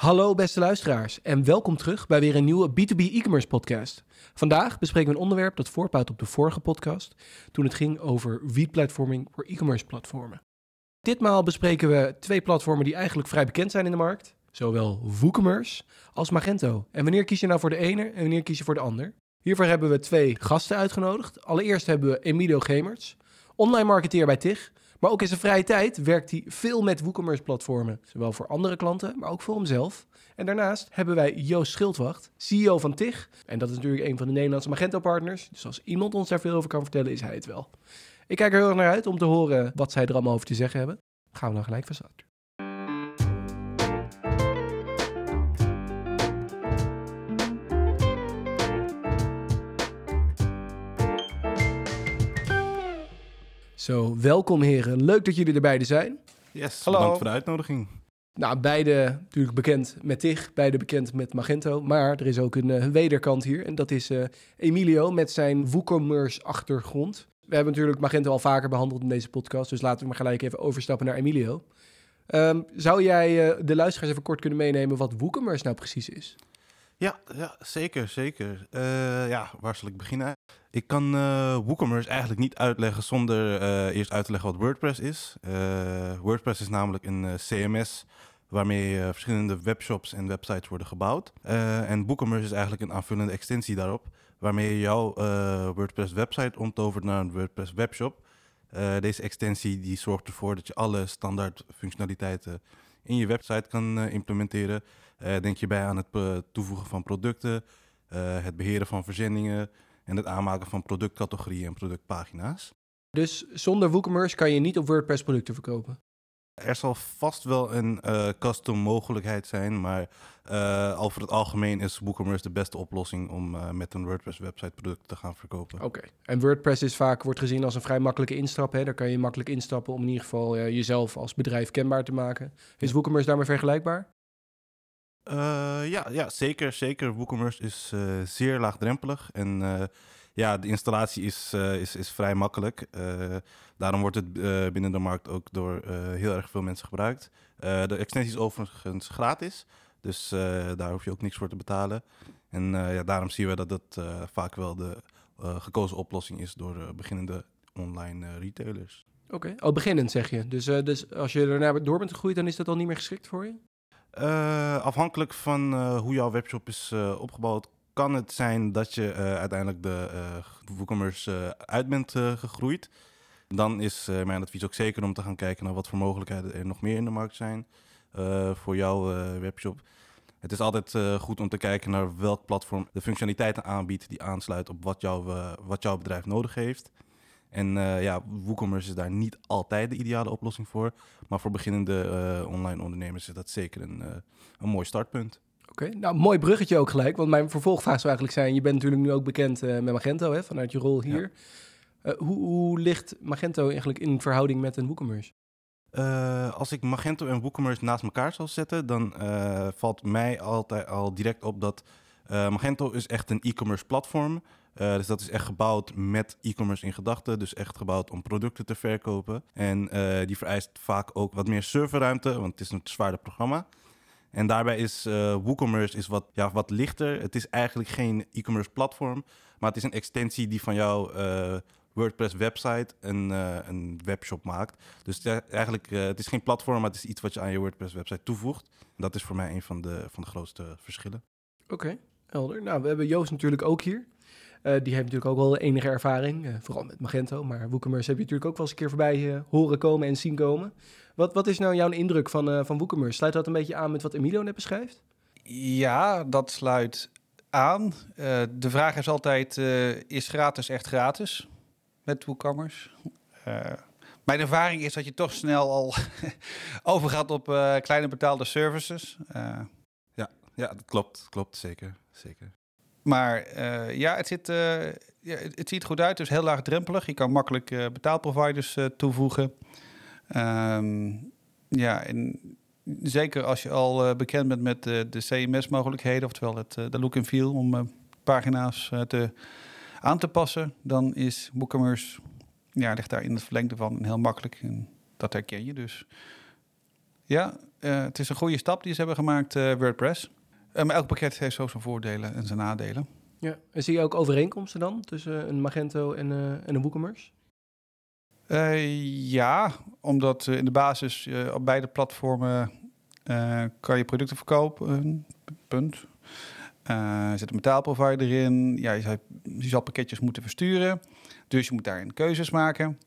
Hallo beste luisteraars en welkom terug bij weer een nieuwe B2B e-commerce podcast. Vandaag bespreken we een onderwerp dat voortbouwt op de vorige podcast toen het ging over replatforming voor e-commerce platformen. Ditmaal bespreken we twee platformen die eigenlijk vrij bekend zijn in de markt, zowel WooCommerce als Magento. En wanneer kies je nou voor de ene en wanneer kies je voor de ander? Hiervoor hebben we twee gasten uitgenodigd. Allereerst hebben we Emilio Gemers, online marketeer bij TIG, maar ook in zijn vrije tijd werkt hij veel met WooCommerce platformen. Zowel voor andere klanten, maar ook voor hemzelf. En daarnaast hebben wij Joost Schildwacht, CEO van TIG. En dat is natuurlijk een van de Nederlandse Magento-partners. Dus als iemand ons daar veel over kan vertellen, is hij het wel. Ik kijk er heel erg naar uit om te horen wat zij er allemaal over te zeggen hebben. Gaan we dan gelijk van start. Zo, welkom heren. Leuk dat jullie er beide zijn. Yes, Hallo. bedankt voor de uitnodiging. Nou, beide natuurlijk bekend met TIG, beide bekend met Magento. Maar er is ook een eh, wederkant hier en dat is eh, Emilio met zijn WooCommerce achtergrond. We hebben natuurlijk Magento al vaker behandeld in deze podcast, dus laten we maar gelijk even overstappen naar Emilio. Ehm, zou jij eh, de luisteraars even kort kunnen meenemen wat WooCommerce nou precies is? Ja, ja zeker, zeker. Eh, ja, waar zal ik beginnen? Ik kan eh, WooCommerce eigenlijk niet uitleggen zonder eh, eerst uit te leggen wat WordPress is. WordPress is namelijk een CMS waarmee verschillende webshops en websites worden gebouwd. En WooCommerce is eigenlijk een aanvullende extensie daarop, waarmee je jouw WordPress website omtovert naar een WordPress webshop. Deze extensie die zorgt ervoor dat je alle standaard functionaliteiten in je website kan eh, implementeren. Eh, denk je bij aan het eh, toevoegen van producten, het beheren van verzendingen en het aanmaken van productcategorieën en productpagina's. Dus zonder WooCommerce kan je niet op WordPress producten verkopen. Er zal vast wel een eh, custom mogelijkheid zijn, maar eh, over het algemeen is WooCommerce de beste oplossing om eh, met een WordPress website producten te gaan verkopen. Oké. En WordPress is vaak wordt gezien als een vrij makkelijke instap. Hè? Daar kan je makkelijk instappen om in ieder geval jezelf als bedrijf kenbaar te maken. Is WooCommerce daarmee vergelijkbaar? Ja, ja, zeker, zeker. WooCommerce is zeer laagdrempelig en ja, de installatie is, eh, is, is vrij makkelijk. Eh, daarom wordt het eh, binnen de markt ook door heel erg veel mensen gebruikt. De extensie is overigens gratis, dus daar hoef je ook niks voor te betalen. En ja, daarom zien we dat dat vaak wel de gekozen oplossing is door beginnende online retailers. Oké. Oh, beginnend zeg je. Dus, dus als je ernaar door bent gegroeid, dan is dat al niet meer geschikt voor je? Afhankelijk van hoe jouw webshop is opgebouwd, kan het zijn dat je eh, uiteindelijk de eh WooCommerce eh, uit bent gegroeid. Dan is mijn advies ook zeker om te gaan kijken naar wat voor mogelijkheden er nog meer in de markt zijn voor jouw webshop. Het is altijd goed om te kijken naar welk platform de functionaliteiten aanbiedt die aansluit op wat, jouw wat jouw bedrijf nodig heeft. En ja, WooCommerce is daar niet altijd de ideale oplossing voor. Maar voor beginnende online ondernemers is dat zeker een, een mooi startpunt. Oké. Nou, mooi bruggetje ook gelijk. Want mijn vervolgvraag zou eigenlijk zijn... je bent natuurlijk nu ook bekend eh, met Magento, hè, vanuit je rol hier. Eh, hoe, hoe ligt Magento eigenlijk in verhouding met een WooCommerce? Eh, als ik Magento en WooCommerce naast elkaar zal zetten, dan valt mij altijd al direct op dat Magento is echt een e-commerce platform. Dus dat is echt gebouwd met e-commerce in gedachten. Dus echt gebouwd om producten te verkopen. En die vereist vaak ook wat meer serverruimte, want het is een zwaarder programma. En daarbij is eh, WooCommerce is wat, ja, wat lichter. Het is eigenlijk geen e-commerce platform, maar het is een extensie die van jouw eh, WordPress website een, eh, een webshop maakt. Dus eigenlijk, het is geen platform, maar het is iets wat je aan je WordPress website toevoegt. Dat is voor mij een van de, van de grootste verschillen. Oké, helder. Nou, we hebben Joost natuurlijk ook hier. Die heeft natuurlijk ook wel enige ervaring, vooral met Magento. Maar WooCommerce heb je natuurlijk ook wel eens een keer voorbij horen komen en zien komen. Wat, wat is nou jouw indruk van, eh van WooCommerce? Sluit dat een beetje aan met wat Emilio net beschrijft? Ja, dat sluit aan. Eh, de vraag is altijd, eh, is gratis echt gratis met WooCommerce? Eh, mijn ervaring is dat je toch snel al overgaat op eh, kleine betaalde services. Eh, Ja, dat klopt. Klopt, zeker. zeker. maar eh, ja, het, zit, eh, ja, het, het ziet goed uit. Het is heel laagdrempelig. Je kan makkelijk eh, betaalproviders eh, toevoegen. Ehm, ja, en zeker als je al eh, bekend bent met de, de CMS-mogelijkheden, oftewel het, eh, de look and feel om eh, pagina's te, aan te passen, dan is WooCommerce, ja, ligt daar in het verlengde van heel makkelijk. En dat herken je dus. Ja, het is een goede stap die ze hebben gemaakt, WordPress. Maar elk pakket heeft zo zijn voordelen en zijn nadelen. Ja. En zie je ook overeenkomsten dan tussen een Magento en, en een WooCommerce? Eh, ja, omdat eh, in de basis eh, op beide platformen kan je producten verkopen. Punt. Er zit een betaalprovider in. Ja, je, zou, zal pakketjes moeten versturen. Dus je moet daarin keuzes maken.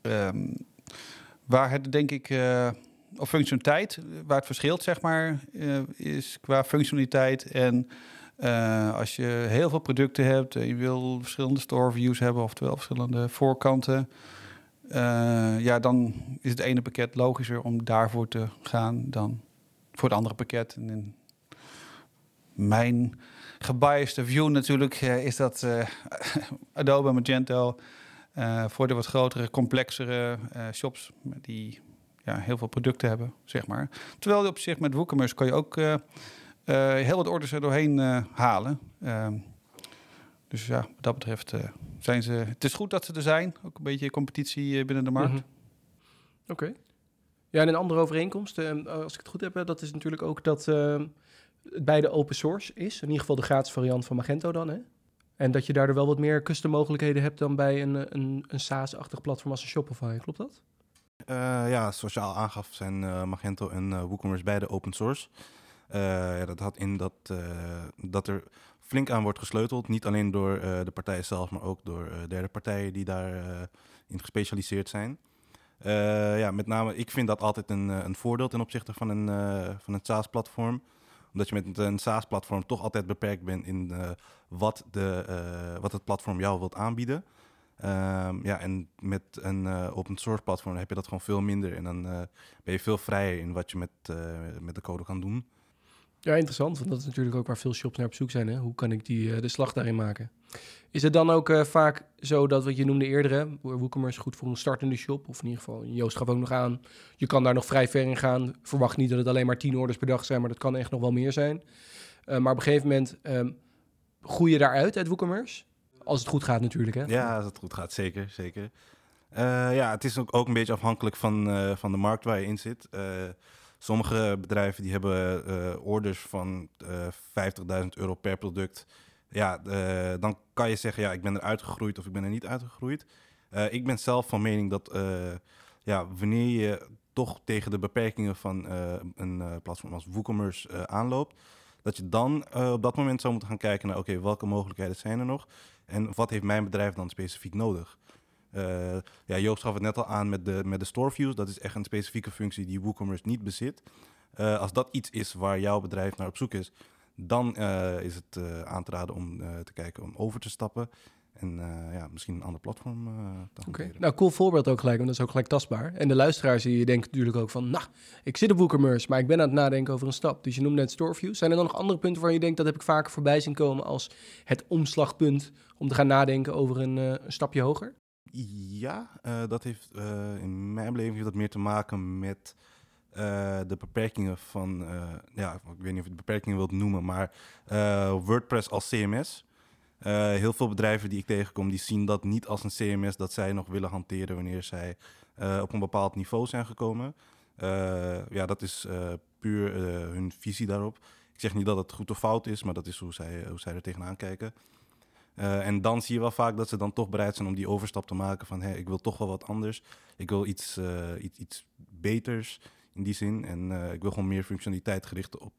Ehm, waar het denk ik... of functionaliteit, waar het verschilt zeg maar, is qua functionaliteit en als je heel veel producten hebt en je wil verschillende store views hebben, oftewel verschillende voorkanten, ja, dan is het ene pakket logischer om daarvoor te gaan dan voor het andere pakket. En in mijn gebiased view natuurlijk eh, is dat eh, Adobe Magento eh, voor de wat grotere, complexere eh, shops die ja, heel veel producten hebben, zeg maar. Terwijl op zich met WooCommerce kan je ook eh, eh, heel wat orders er doorheen eh, halen. Dus ja, wat dat betreft eh, zijn ze... Het is goed dat ze er zijn. Ook een beetje competitie eh, binnen de markt. Mhm. Oké. Ja, en een andere overeenkomst, eh, als ik het goed heb, dat is natuurlijk ook dat eh, het beide open source is. In ieder geval de gratis variant van Magento dan, hè? En dat je daardoor wel wat meer custom mogelijkheden hebt dan bij een, een, een SaaS-achtig platform als een Shopify. Klopt dat? Eh, ja, zoals je al aangaf zijn eh, Magento en eh, WooCommerce beide open source. Eh, ja, dat had in dat, eh, dat er flink aan wordt gesleuteld. Niet alleen door eh, de partijen zelf, maar ook door eh, derde partijen die daarin in gespecialiseerd zijn. Eh, ja, met name, ik vind dat altijd een, eh, een voordeel ten opzichte van een, eh, van een SaaS-platform. Omdat je met een SaaS-platform toch altijd beperkt bent in eh, wat, de, eh, wat het platform jou wilt aanbieden. Ehm, ja, en met een eh, open source platform heb je dat gewoon veel minder. En dan eh, ben je veel vrijer in wat je met, eh, met de code kan doen. Ja, interessant, want dat is natuurlijk ook waar veel shops naar op zoek zijn. Hè? Hoe kan ik die, eh, de slag daarin maken? Is het dan ook eh, vaak zo dat wat je noemde eerder, WooCommerce goed voor een startende shop, of in ieder geval, Joost gaf ook nog aan, je kan daar nog vrij ver in gaan. Verwacht niet dat het alleen maar 10 orders per dag zijn, maar dat kan echt nog wel meer zijn. Eh, maar op een gegeven moment ehm groei je daaruit uit WooCommerce? Als het goed gaat natuurlijk, hè? Ja, als het goed gaat, zeker. zeker. Ja, het is ook, ook een beetje afhankelijk van, van de markt waar je in zit. Eh, sommige bedrijven die hebben eh, orders van eh 50.000 euro per product. Ja, eh, dan kan je zeggen, ja, ik ben er uitgegroeid of ik ben er niet uitgegroeid. Eh, ik ben zelf van mening dat eh, ja, wanneer je toch tegen de beperkingen van eh, een eh, platform als WooCommerce eh, aanloopt, dat je dan eh, op dat moment zou moeten gaan kijken naar, oké, welke mogelijkheden zijn er nog? En wat heeft mijn bedrijf dan specifiek nodig? Eh, ja, Joost gaf het net al aan met de, met de store views. Dat is echt een specifieke functie die WooCommerce niet bezit. Eh, als dat iets is waar jouw bedrijf naar op zoek is, dan eh, is het aan te raden om te kijken om over te stappen. En ja, misschien een ander platform te Oké, hanteren. nou cool voorbeeld ook gelijk, want dat is ook gelijk tastbaar. En de luisteraars die denken natuurlijk ook van, nou, ik zit op WooCommerce, maar ik ben aan het nadenken over een stap. Dus je noemde net Storeview. Zijn er dan nog andere punten waar je denkt, dat heb ik vaker voorbij zien komen als het omslagpunt om te gaan nadenken over een, een stapje hoger? Ja, eh, dat heeft eh, in mijn beleving heeft dat meer te maken met eh, de beperkingen van, ja, ik weet niet of je het beperkingen wilt noemen, maar WordPress als CMS. Heel veel bedrijven die ik tegenkom, die zien dat niet als een CMS dat zij nog willen hanteren wanneer zij op een bepaald niveau zijn gekomen. Ja, dat is puur hun visie daarop. Ik zeg niet dat het goed of fout is, maar dat is hoe zij, hoe zij er tegenaan kijken. Eh, en dan zie je wel vaak dat ze dan toch bereid zijn om die overstap te maken van hé, ik wil toch wel wat anders. Ik wil iets, eh, iets, iets beters in die zin. En eh, ik wil gewoon meer functionaliteit gericht op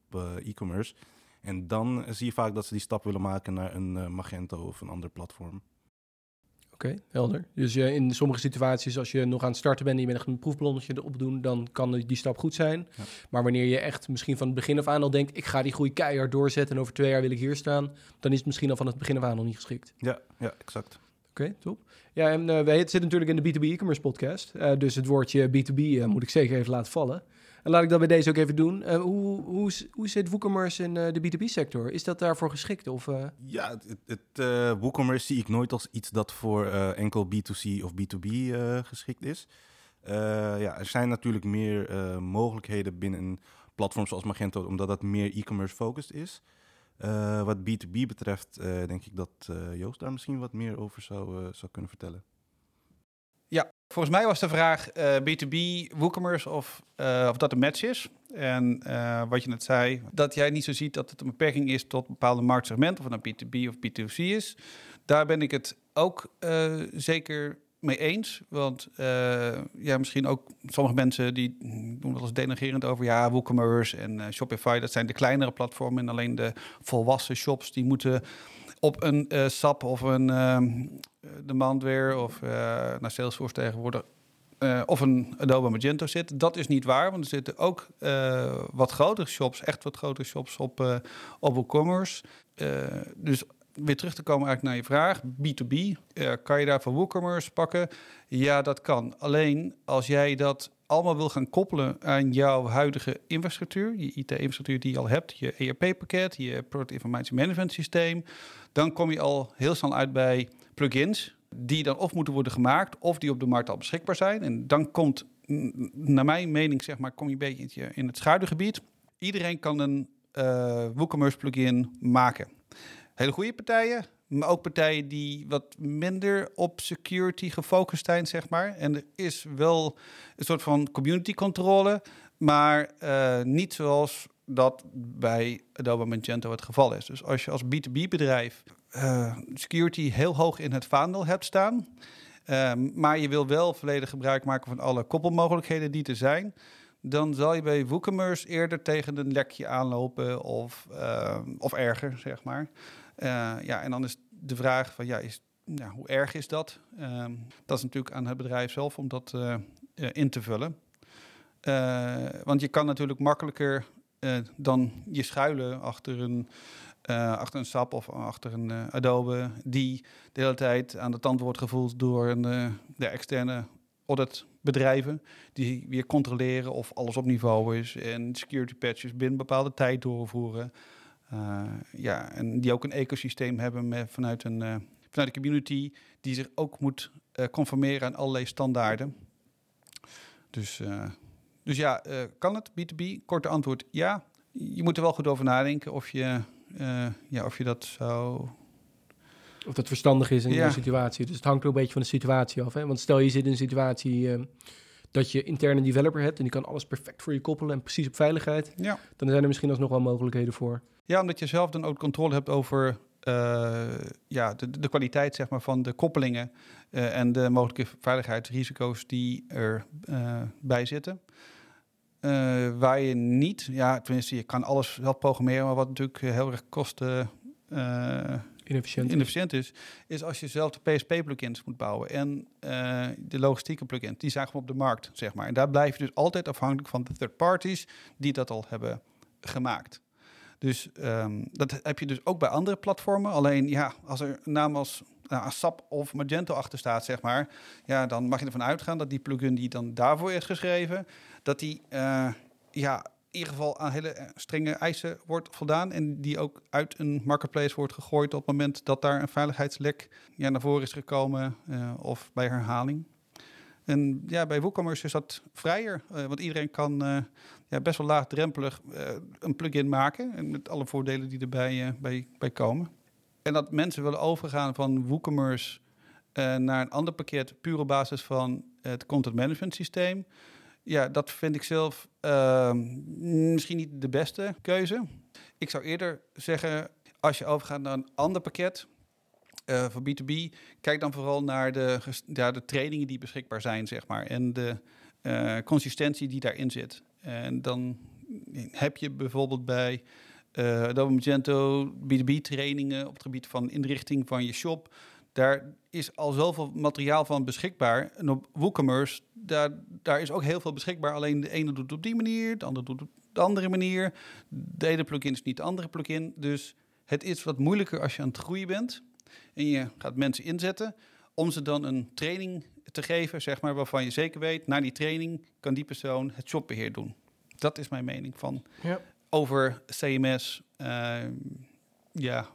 e-commerce. En dan zie je vaak dat ze die stap willen maken naar een Magento of een ander platform. Oké, helder. Dus je, in sommige situaties, als je nog aan het starten bent en je bent echt een proefballonnetje erop doen, dan kan die stap goed zijn. Ja. Maar wanneer je echt misschien van het begin af aan al denkt, ik ga die groei keihard doorzetten en over twee jaar wil ik hier staan, dan is het misschien al van het begin af aan nog niet geschikt. Ja, ja exact. Oké, top. Ja, en eh wij zitten natuurlijk in de B2B e-commerce podcast. Eh, dus het woordje B2B eh, moet ik zeker even laten vallen. En laat ik dat bij deze ook even doen. Eh, hoe, hoe, hoe zit WooCommerce in eh, de B2B-sector? Is dat daarvoor geschikt? Of, eh, Ja, het, het, WooCommerce zie ik nooit als iets dat voor enkel B2C of B2B eh, geschikt is. Ja, er zijn natuurlijk meer mogelijkheden binnen een platform zoals Magento, omdat dat meer e-commerce focused is. Wat B2B betreft, denk ik dat Joost daar misschien wat meer over zou, zou kunnen vertellen. Volgens mij was de vraag eh, B2B, WooCommerce of, eh, of dat een match is. En eh, wat je net zei, dat jij niet zo ziet dat het een beperking is tot bepaalde marktsegmenten, of het nou B2B of B2C is. Daar ben ik het ook eh, zeker mee eens. Want eh, ja, misschien ook sommige mensen die doen wel eens denigerend over ja, WooCommerce en eh, Shopify, dat zijn de kleinere platformen. En alleen de volwassen shops die moeten op een eh, SAP of een ehm, Demandware of eh naar Salesforce tegenwoordig eh, of een Adobe Magento zit. Dat is niet waar, want er zitten ook eh, wat grotere shops, echt wat grotere shops op, eh op WooCommerce. Eh, dus weer terug te komen eigenlijk naar je vraag, B2B, eh, kan je daar van WooCommerce pakken? Ja, dat kan. Alleen als jij dat allemaal wil gaan koppelen aan jouw huidige infrastructuur, je IT-infrastructuur die je al hebt, je ERP-pakket, je Product Information Management systeem, dan kom je al heel snel uit bij plugins die dan of moeten worden gemaakt of die op de markt al beschikbaar zijn. En dan komt, n- naar mijn mening, zeg maar, kom je een beetje in het- schaduwgebied. Iedereen kan een eh, WooCommerce plugin maken. Hele goede partijen, maar ook partijen die wat minder op security gefocust zijn, zeg maar. En er is wel een soort van community controle, maar eh, niet zoals dat bij Adobe Magento het geval is. Dus als je als B2B-bedrijf eh, security heel hoog in het vaandel hebt staan, eh, maar je wil wel volledig gebruik maken van alle koppelmogelijkheden die er zijn, dan zal je bij WooCommerce eerder tegen een lekje aanlopen of, eh, of erger, zeg maar. Eh, ja, en dan is de vraag van, ja, is, hoe erg is dat? Ehm, dat is natuurlijk aan het bedrijf zelf om dat eh, in te vullen. Want je kan natuurlijk makkelijker eh, dan je schuilen achter een, eh, achter een SAP of achter een eh, Adobe, die de hele tijd aan de tand wordt gevoeld door een, de externe auditbedrijven, die weer controleren of alles op niveau is en security patches binnen bepaalde tijd doorvoeren. Ja, en die ook een ecosysteem hebben met, vanuit, een, vanuit de community, die zich ook moet conformeren aan allerlei standaarden. Dus, dus ja, eh, kan het B2B? Korte antwoord ja. Je moet er wel goed over nadenken of je, eh, ja, of je dat zou Of dat verstandig is in Ja. jouw situatie. Dus het hangt ook een beetje van de situatie af. Hè? Want stel je zit in een situatie eh, dat je intern een developer hebt... en die kan alles perfect voor je koppelen en precies op veiligheid... Ja. dan zijn er misschien alsnog wel mogelijkheden voor. Ja, omdat je zelf dan ook controle hebt over eh, ja, de, de kwaliteit zeg maar, van de koppelingen eh, en de mogelijke veiligheidsrisico's die erbij bij zitten. Eh, waar je niet, ja, tenminste, je kan alles zelf programmeren, maar wat natuurlijk heel erg kosten. eh, Inefficiënt. inefficiënt is, is als je zelf de PSP-plugins moet bouwen en eh, de logistieke plugins, die zijn gewoon op de markt, zeg maar. En daar blijf je dus altijd afhankelijk van de third parties die dat al hebben gemaakt. Dus ehm, dat heb je dus ook bij andere platformen. Alleen ja, als er naam als nou, SAP of Magento achter staat, zeg maar, ja, dan mag je ervan uitgaan dat die plugin die dan daarvoor is geschreven, dat die eh, ja, in ieder geval aan hele eh, strenge eisen wordt voldaan. En die ook uit een marketplace wordt gegooid op het moment dat daar een veiligheidslek ja, naar voren is gekomen eh, of bij herhaling. En ja, bij WooCommerce is dat vrijer, want iedereen kan ja, best wel laagdrempelig eh, een plugin maken. En met alle voordelen die erbij eh, bij, bij komen. En dat mensen willen overgaan van WooCommerce eh, naar een ander pakket, puur op basis van het content management systeem. Ja, dat vind ik zelf eh, misschien niet de beste keuze. Ik zou eerder zeggen, als je overgaat naar een ander pakket eh, voor B2B, kijk dan vooral naar de, ja, de trainingen die beschikbaar zijn, zeg maar. En de consistentie die daarin zit. En dan heb je bijvoorbeeld bij eh Adobe Magento B2B trainingen op het gebied van inrichting van je shop. Daar is al zoveel materiaal van beschikbaar. En op WooCommerce, daar, daar is ook heel veel beschikbaar. Alleen de ene doet het op die manier, de andere doet het op de andere manier. De ene plugin is niet de andere plugin. Dus het is wat moeilijker als je aan het groeien bent. En je gaat mensen inzetten om ze dan een training te geven, zeg maar, waarvan je zeker weet, na die training kan die persoon het shopbeheer doen. Dat is mijn mening van Ja. over CMS. eh, ja,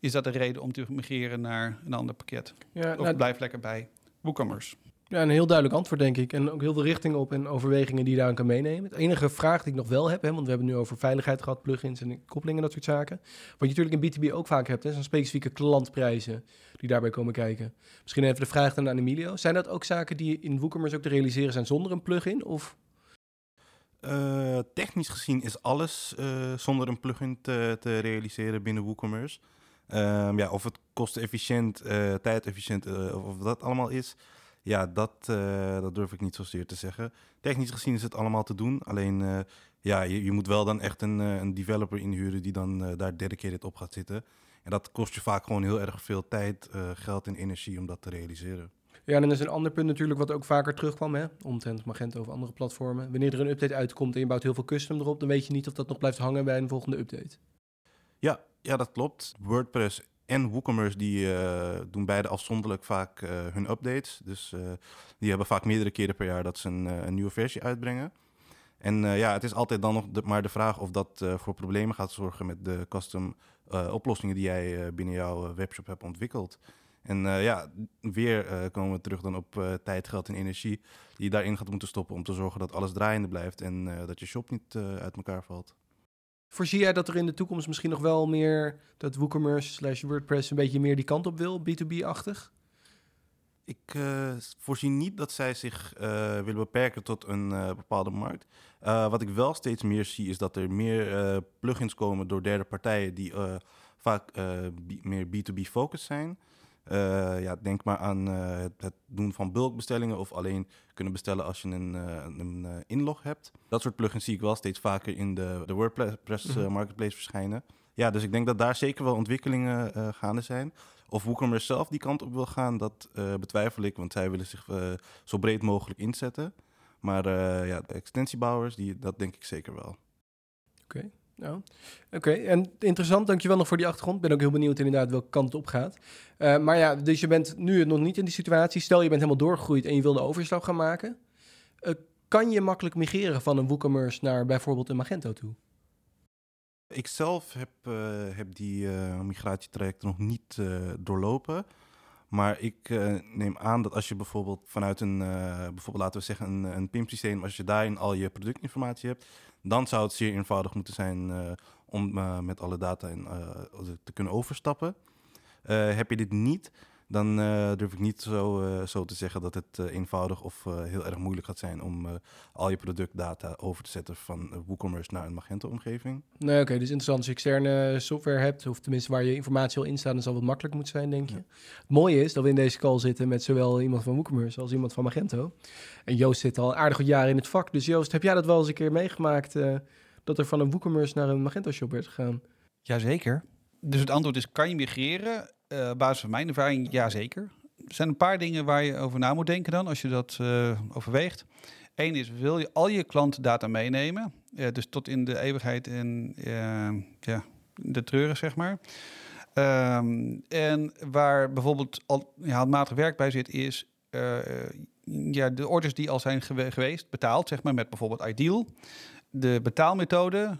is dat een reden om te migreren naar een ander pakket? Ja, Of nou, blijf lekker bij WooCommerce? Ja, een heel duidelijk antwoord, denk ik. En ook heel veel richtingen op en overwegingen die je daaraan kan meenemen. Het enige vraag die ik nog wel heb, hè, want we hebben nu over veiligheid gehad, plugins en koppelingen, dat soort zaken. Wat je natuurlijk in B2B ook vaak hebt, hè, zijn specifieke klantprijzen die daarbij komen kijken. Misschien even de vraag dan aan Emilio. Zijn dat ook zaken die in WooCommerce ook te realiseren zijn zonder een plugin? Of Uh, technisch gezien is alles uh, zonder een plugin te, te realiseren binnen WooCommerce. Um, ja, of het kostenefficiënt, uh, tijdefficiënt, of dat allemaal is, ja, dat, dat durf ik niet zozeer te zeggen. Technisch gezien is het allemaal te doen, alleen ja, je, je, moet wel dan echt een, een developer inhuren die dan daar dedicated op gaat zitten. En dat kost je vaak gewoon heel erg veel tijd, geld en energie om dat te realiseren. Ja, en dan is een ander punt natuurlijk wat ook vaker terugkwam, hè, omtrent Magento of andere platformen. Wanneer er een update uitkomt en je bouwt heel veel custom erop, dan weet je niet of dat nog blijft hangen bij een volgende update. Ja, ja dat klopt. WordPress en WooCommerce die uh, doen beide afzonderlijk vaak uh, hun updates. Dus uh, die hebben vaak meerdere keren per jaar dat ze een, een nieuwe versie uitbrengen. En ja, het is altijd dan nog de, maar de vraag of dat voor problemen gaat zorgen met de custom oplossingen die jij binnen jouw webshop hebt ontwikkeld. En ja, weer komen we terug dan op tijd, geld en energie die je daarin gaat moeten stoppen om te zorgen dat alles draaiende blijft en dat je shop niet uit elkaar valt. Voorzie jij dat er in de toekomst misschien nog wel meer dat WooCommerce slash WordPress een beetje meer die kant op wil, B2B-achtig? Ik voorzie niet dat zij zich willen beperken tot een bepaalde markt. wat ik wel steeds meer zie is dat er meer plugins komen door derde partijen die vaak meer B2B focus zijn. Uh, ja, denk maar aan uh, het, doen van bulkbestellingen of alleen kunnen bestellen als je een, uh, een inlog hebt. Dat soort plugins zie ik wel steeds vaker in de, de WordPress mhm. marketplace verschijnen. Ja, dus ik denk dat daar zeker wel ontwikkelingen gaande zijn. Of WooCommerce zelf die kant op wil gaan, dat betwijfel ik, want zij willen zich zo breed mogelijk inzetten. Maar ja, de extensiebouwers, die, dat denk ik zeker wel. Oké. Nou, oké. En interessant, dankjewel nog voor die achtergrond. Ben ook heel benieuwd inderdaad welke kant het op gaat. Uh, maar ja, dus je bent nu nog niet in die situatie. Stel je bent helemaal doorgegroeid en je wil de overslag gaan maken. Uh, kan je makkelijk migreren van een WooCommerce naar bijvoorbeeld een Magento toe? Ik zelf heb, uh, heb die migratietraject nog niet doorlopen. Maar ik neem aan dat als je bijvoorbeeld vanuit een, bijvoorbeeld laten we zeggen een, een PIM-systeem, als je daarin al je productinformatie hebt, dan zou het zeer eenvoudig moeten zijn uh, om uh, met alle data in, uh, te kunnen overstappen. heb je dit niet, dan uh, durf ik niet zo, uh, zo te zeggen dat het uh, eenvoudig of heel erg moeilijk gaat zijn om al je productdata over te zetten van WooCommerce naar een Magento-omgeving. Nee, oké, dus interessant. Als je externe software hebt, of tenminste waar je informatie al in staat, dan zal het wat makkelijker moeten zijn, denk je. Het mooie is dat we in deze call zitten met zowel iemand van WooCommerce als iemand van Magento. En Joost zit al aardig wat jaren in het vak. Dus Joost, heb jij dat wel eens een keer meegemaakt dat er van een WooCommerce naar een Magento-shop werd gegaan? Jazeker. Dus het antwoord is, kan je migreren? Uh, basis van mijn ervaring, ja zeker. Er zijn een paar dingen waar je over na moet denken dan, als je dat uh, overweegt. Eén is, wil je al je klantdata meenemen? Uh, dus tot in de eeuwigheid en ja, de treuren, zeg maar. Um, en waar bijvoorbeeld al ja, handmatig werk bij zit, is ja, de orders die al zijn geweest, betaald, zeg maar, met bijvoorbeeld Ideal de betaalmethode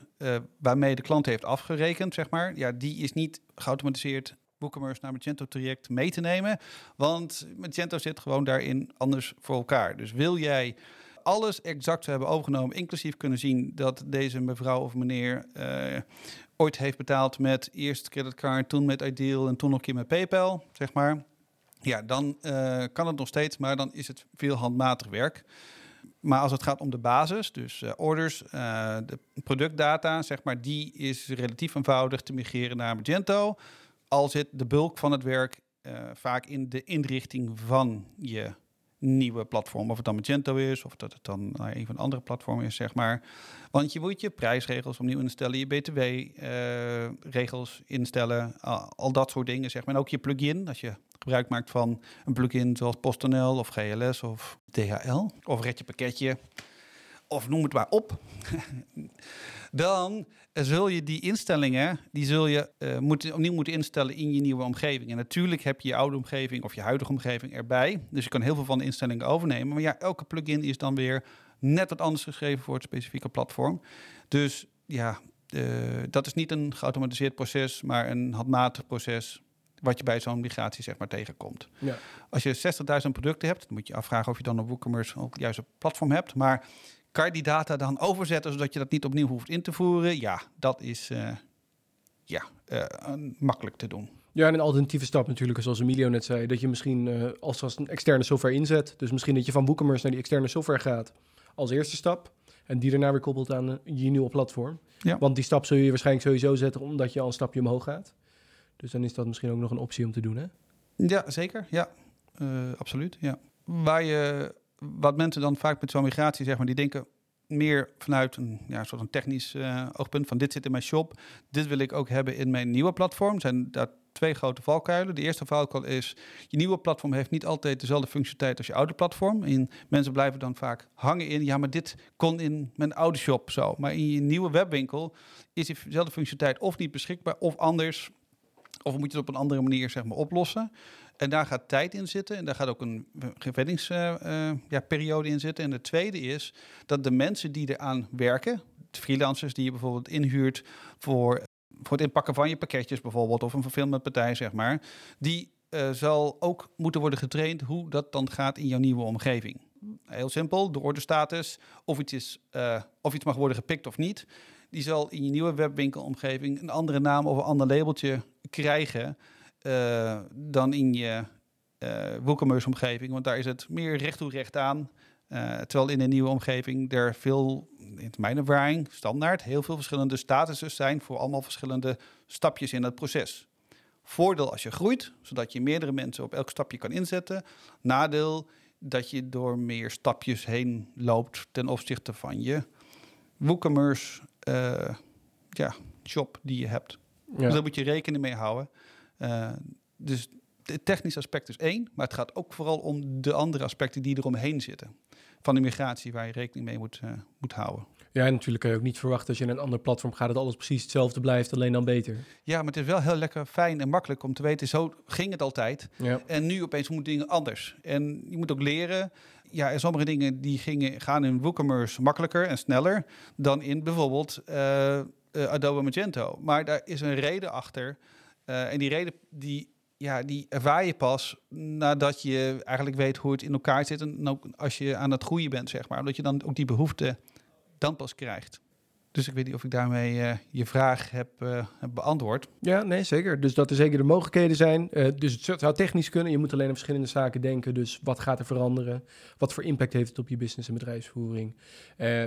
waarmee de klant heeft afgerekend, zeg maar, ja, die is niet geautomatiseerd WooCommerce naar Magento traject mee te nemen. Want Magento zit gewoon daarin anders voor elkaar. Dus wil jij alles exact hebben overgenomen, inclusief kunnen zien dat deze mevrouw of meneer uh, ooit heeft betaald met eerst creditcard, toen met Ideal en toen nog een keer met PayPal, zeg maar. Ja, dan uh, kan het nog steeds, maar dan is het veel handmatig werk. Maar als het gaat om de basis, dus uh, orders, de productdata, zeg maar, die is relatief eenvoudig te migreren naar Magento. Al zit de bulk van het werk uh, vaak in de inrichting van je nieuwe platform. Of het dan Magento is, of dat het dan een van de andere platformen is, zeg maar. Want je moet je prijsregels opnieuw instellen, je btw-regels instellen, al dat soort dingen, zeg maar. En ook je plugin, als je gebruik maakt van een plugin zoals PostNL of GLS of DHL of Red je pakketje of noem het maar op, dan zul je die instellingen, die zul je uh, moeten, opnieuw moeten instellen in je nieuwe omgeving. En natuurlijk heb je je oude omgeving of je huidige omgeving erbij. Dus je kan heel veel van de instellingen overnemen. Maar ja, elke plugin is dan weer net wat anders geschreven voor het specifieke platform. Dus ja, uh, dat is niet een geautomatiseerd proces, maar een handmatig proces wat je bij zo'n migratie zeg maar tegenkomt. Ja. Als je 60.000 producten hebt, dan moet je afvragen of je dan op WooCommerce ook het juiste platform hebt. Maar kan je die data dan overzetten zodat je dat niet opnieuw hoeft in te voeren? Ja, dat is eh, ja, eh, makkelijk te doen. Ja, en een alternatieve stap natuurlijk, zoals Emilio net zei, dat je misschien eh, als, als een externe software inzet. Dus misschien dat je van WooCommerce naar die externe software gaat als eerste stap. En die daarna weer koppelt aan je nieuwe platform. Ja. Want die stap zul je waarschijnlijk sowieso zetten omdat je al een stapje omhoog gaat. Dus dan is dat misschien ook nog een optie om te doen, hè? Ja, zeker. Ja, absoluut. Ja. Waar je, wat mensen dan vaak met zo'n migratie, zeg maar, die denken meer vanuit een ja, soort een technisch eh, oogpunt van dit zit in mijn shop, dit wil ik ook hebben in mijn nieuwe platform. Zijn daar twee grote valkuilen. De eerste valkuil is, je nieuwe platform heeft niet altijd dezelfde functionaliteit als je oude platform. En mensen blijven dan vaak hangen in, ja, maar dit kon in mijn oude shop zo. Maar in je nieuwe webwinkel is diezelfde functionaliteit of niet beschikbaar of anders. Of moet je het op een andere manier zeg maar, oplossen. En daar gaat tijd in zitten. En daar gaat ook een gewenningsperiode ja, periode in zitten. En de tweede is dat de mensen die eraan werken, de freelancers die je bijvoorbeeld inhuurt voor, voor het inpakken van je pakketjes bijvoorbeeld, of een fulfillment partij, zeg maar, die eh, zal ook moeten worden getraind hoe dat dan gaat in jouw nieuwe omgeving. Heel simpel, de ordestatus, of is, eh, of iets mag worden gepikt of niet. Die zal in je nieuwe webwinkelomgeving een andere naam of een ander labeltje krijgen eh, dan in je eh WooCommerce-omgeving. Want daar is het meer recht toe recht aan. Eh, terwijl in een nieuwe omgeving er veel, in mijn ervaring, standaard, heel veel verschillende statussen zijn voor allemaal verschillende stapjes in het proces. Voordeel als je groeit, zodat je meerdere mensen op elk stapje kan inzetten. Nadeel dat je door meer stapjes heen loopt ten opzichte van je WooCommerce eh, ja, shop die je hebt. Dus daar moet je rekening mee houden. Eh, dus het technische aspect is één, maar het gaat ook vooral om de andere aspecten die eromheen zitten. Van de migratie waar je rekening mee moet, eh, moet houden. ja, en natuurlijk kan je ook niet verwachten als je naar een ander platform gaat dat alles precies hetzelfde blijft, alleen dan beter. Ja, maar het is wel heel lekker fijn en makkelijk om te weten, zo ging het altijd. Ja. En nu opeens moeten dingen anders. En je moet ook leren. Ja, en sommige dingen die gingen, gaan in WooCommerce makkelijker en sneller dan in bijvoorbeeld eh, Adobe Magento. Maar daar is een reden achter. Eh, en die reden die, ja, die ervaar je pas nadat je eigenlijk weet hoe het in elkaar zit. En ook als je aan het groeien bent, zeg maar. Omdat je dan ook die behoefte dan pas krijgt. Dus ik weet niet of ik daarmee eh, je vraag heb, eh, heb beantwoord. Ja, nee, zeker. Dus dat er zeker de mogelijkheden zijn. Eh, dus het zou- technisch kunnen. Je moet alleen aan verschillende zaken denken. Dus wat gaat er veranderen? Wat voor impact heeft het op je business en bedrijfsvoering?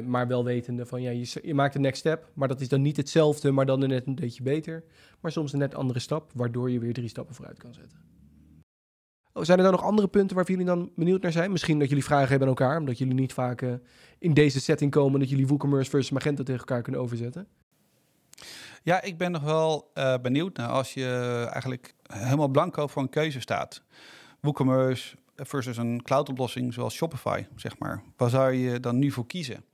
Maar wel wetende van, ja, je, je maakt een next step. Maar dat is dan niet hetzelfde, maar dan net een beetje beter. Maar soms een net andere stap, waardoor je weer drie stappen vooruit kan zetten. Oh, zijn er dan nog andere punten waar jullie dan benieuwd naar zijn? Misschien dat jullie vragen hebben aan elkaar, omdat jullie niet vaak eh, in deze setting komen, dat jullie WooCommerce versus Magento tegen elkaar kunnen overzetten. Ja, ik ben nog wel eh, benieuwd naar als je eigenlijk helemaal blanco voor een keuze staat. WooCommerce versus een cloudoplossing zoals Shopify, zeg maar. Waar zou je dan nu voor kiezen?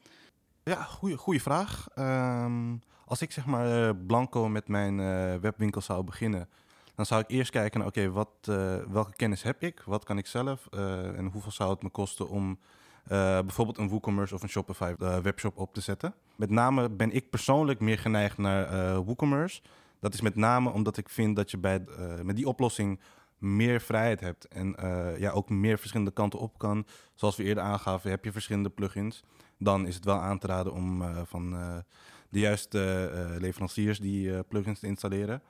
Ja, goede, goede vraag. Ehm, als ik zeg maar eh, blanco met mijn eh, webwinkel zou beginnen, dan zou ik eerst kijken naar, oké, wat, eh, welke kennis heb ik? Wat kan ik zelf? Eh, en hoeveel zou het me kosten om eh, bijvoorbeeld een WooCommerce of een Shopify webshop op te zetten? Met name ben ik persoonlijk meer geneigd naar WooCommerce. Dat is met name omdat ik vind dat je bij, met die oplossing meer vrijheid hebt en ja, ook meer verschillende kanten op kan. Zoals we eerder aangaven, heb je verschillende plugins dan is het wel aan te raden om van de juiste leveranciers die plugins te installeren.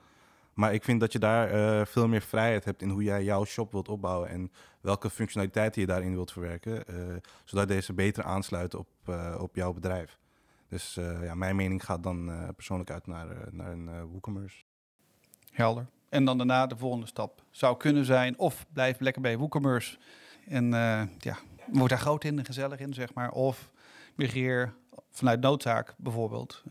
Maar ik vind dat je daar eh, veel meer vrijheid hebt in hoe jij jouw shop wilt opbouwen en welke functionaliteiten je daarin wilt verwerken, eh, zodat deze beter aansluiten op, eh, op jouw bedrijf. Dus ja, mijn mening gaat dan persoonlijk uit naar, naar een WooCommerce. Helder. En dan daarna de volgende stap zou kunnen zijn of blijf lekker bij WooCommerce en ja, word daar groot in en gezellig in, zeg maar. Of migreer vanuit noodzaak bijvoorbeeld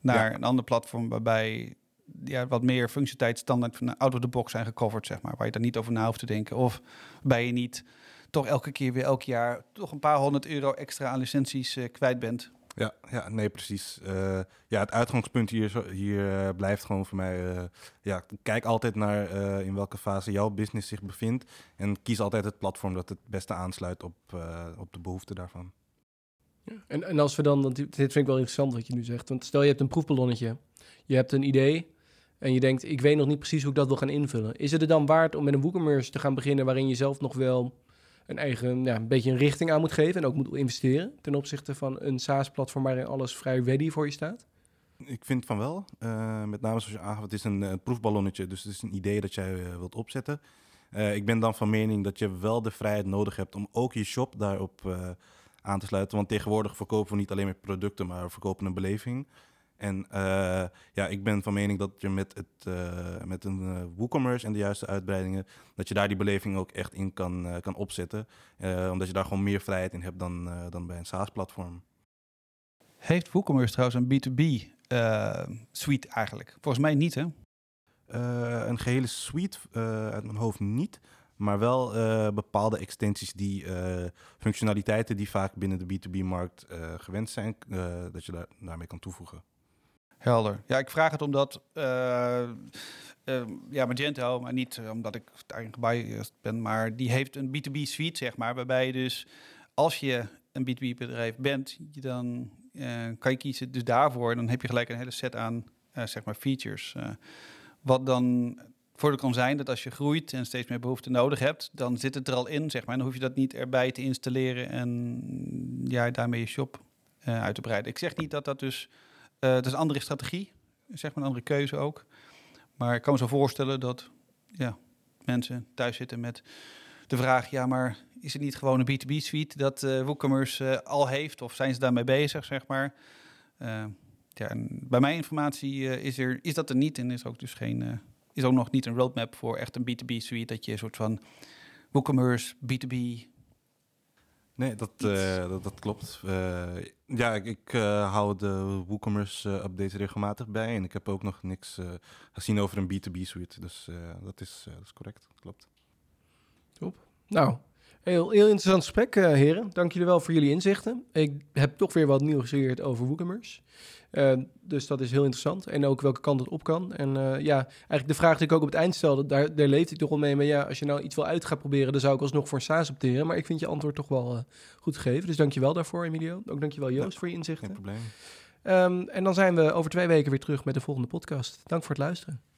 naar Ja. een ander platform waarbij ja, wat meer functionaliteit standaard van out of the box zijn gecoverd, zeg maar. Waar je daar niet over na hoeft te denken. Of waarbij je niet toch elke keer weer elk jaar toch een paar honderd euro extra aan licenties eh, kwijt bent. Ja, ja, nee, precies. Eh, ja, het uitgangspunt hier, zo- hier eh, blijft gewoon voor mij. eh, ja, kijk altijd naar eh, in welke fase jouw business zich bevindt. En kies altijd het platform dat het beste aansluit op, eh, op de behoeften daarvan. Ja. En, en als we dan, want dit dit vind ik wel interessant wat je nu zegt. Want stel je hebt een proefballonnetje, je hebt een idee, en je denkt, ik weet nog niet precies hoe ik dat wil gaan invullen. Is het er dan waard om met een WooCommerce te gaan beginnen waarin je zelf nog wel een eigen, ja, een beetje een richting aan moet geven en ook moet investeren ten opzichte van een SaaS-platform waarin alles vrij ready voor je staat? Ik vind van wel. Uh, met name zoals je aangaf, het is een uh, proefballonnetje, dus het is een idee dat jij uh, wilt opzetten. ik ben dan van mening dat je wel de vrijheid nodig hebt om ook je shop daarop aan te sluiten. Want tegenwoordig verkopen we niet alleen maar producten, maar we verkopen een beleving. En uh, ja, ik ben van mening dat je met, het, uh, met een uh, WooCommerce en de juiste uitbreidingen, dat je daar die beleving ook echt in kan, kan opzetten. omdat je daar gewoon meer vrijheid in hebt dan, dan bij een SaaS-platform. Heeft WooCommerce trouwens een B2B suite eigenlijk? Volgens mij niet, hè? een gehele suite uit mijn hoofd niet. Maar wel bepaalde extensies die functionaliteiten die vaak binnen de B2B-markt gewend zijn, dat je daar, daarmee kan toevoegen. Helder. Ja, ik vraag het omdat uh, uh, ja, Magento, maar niet omdat ik daarin gebiased ben, maar die heeft een B2B suite, zeg maar, waarbij je dus als je een B2B bedrijf bent, je dan kan je kiezen dus daarvoor, dan heb je gelijk een hele set aan zeg maar features. wat dan voor kan zijn dat als je groeit en steeds meer behoefte nodig hebt, dan zit het er al in, zeg maar. En dan hoef je dat niet erbij te installeren en ja, daarmee je shop uit te breiden. Ik zeg niet dat dat dus uh, is een andere strategie, zeg maar een andere keuze ook. Maar ik kan me zo voorstellen dat ja, mensen thuis zitten met de vraag: ja, maar is het niet gewoon een B2B-suite dat uh, WooCommerce uh, al heeft? Of zijn ze daarmee bezig, zeg maar? Ja, en bij mijn informatie is, er, is dat er niet en is ook dus geen, is ook nog niet een roadmap voor echt een B2B-suite dat je een soort van WooCommerce, B2B Nee, dat, uh, dat, dat, klopt. Uh, ja, ik, ik uh, hou de WooCommerce updates regelmatig bij. En ik heb ook nog niks gezien over een B2B suite. Dus dat, is, dat is correct. Klopt. Top. Nou, heel, heel interessant gesprek, heren. Dank jullie wel voor jullie inzichten. Ik heb toch weer wat nieuws geleerd over WooCommerce. Uh, dus dat is heel interessant. En ook welke kant het op kan. En uh, ja, eigenlijk de vraag die ik ook op het eind stelde, daar, daar leefde ik toch wel mee. Maar ja, als je nou iets wil uit gaat proberen, dan zou ik alsnog voor SaaS opteren. Maar ik vind je antwoord toch wel goed gegeven. Dus dank je wel daarvoor, Emilio. Ook dank je wel, Joost, ja, voor je inzichten. Geen probleem. Um, en dan zijn we over twee weken weer terug met de volgende podcast. Dank voor het luisteren.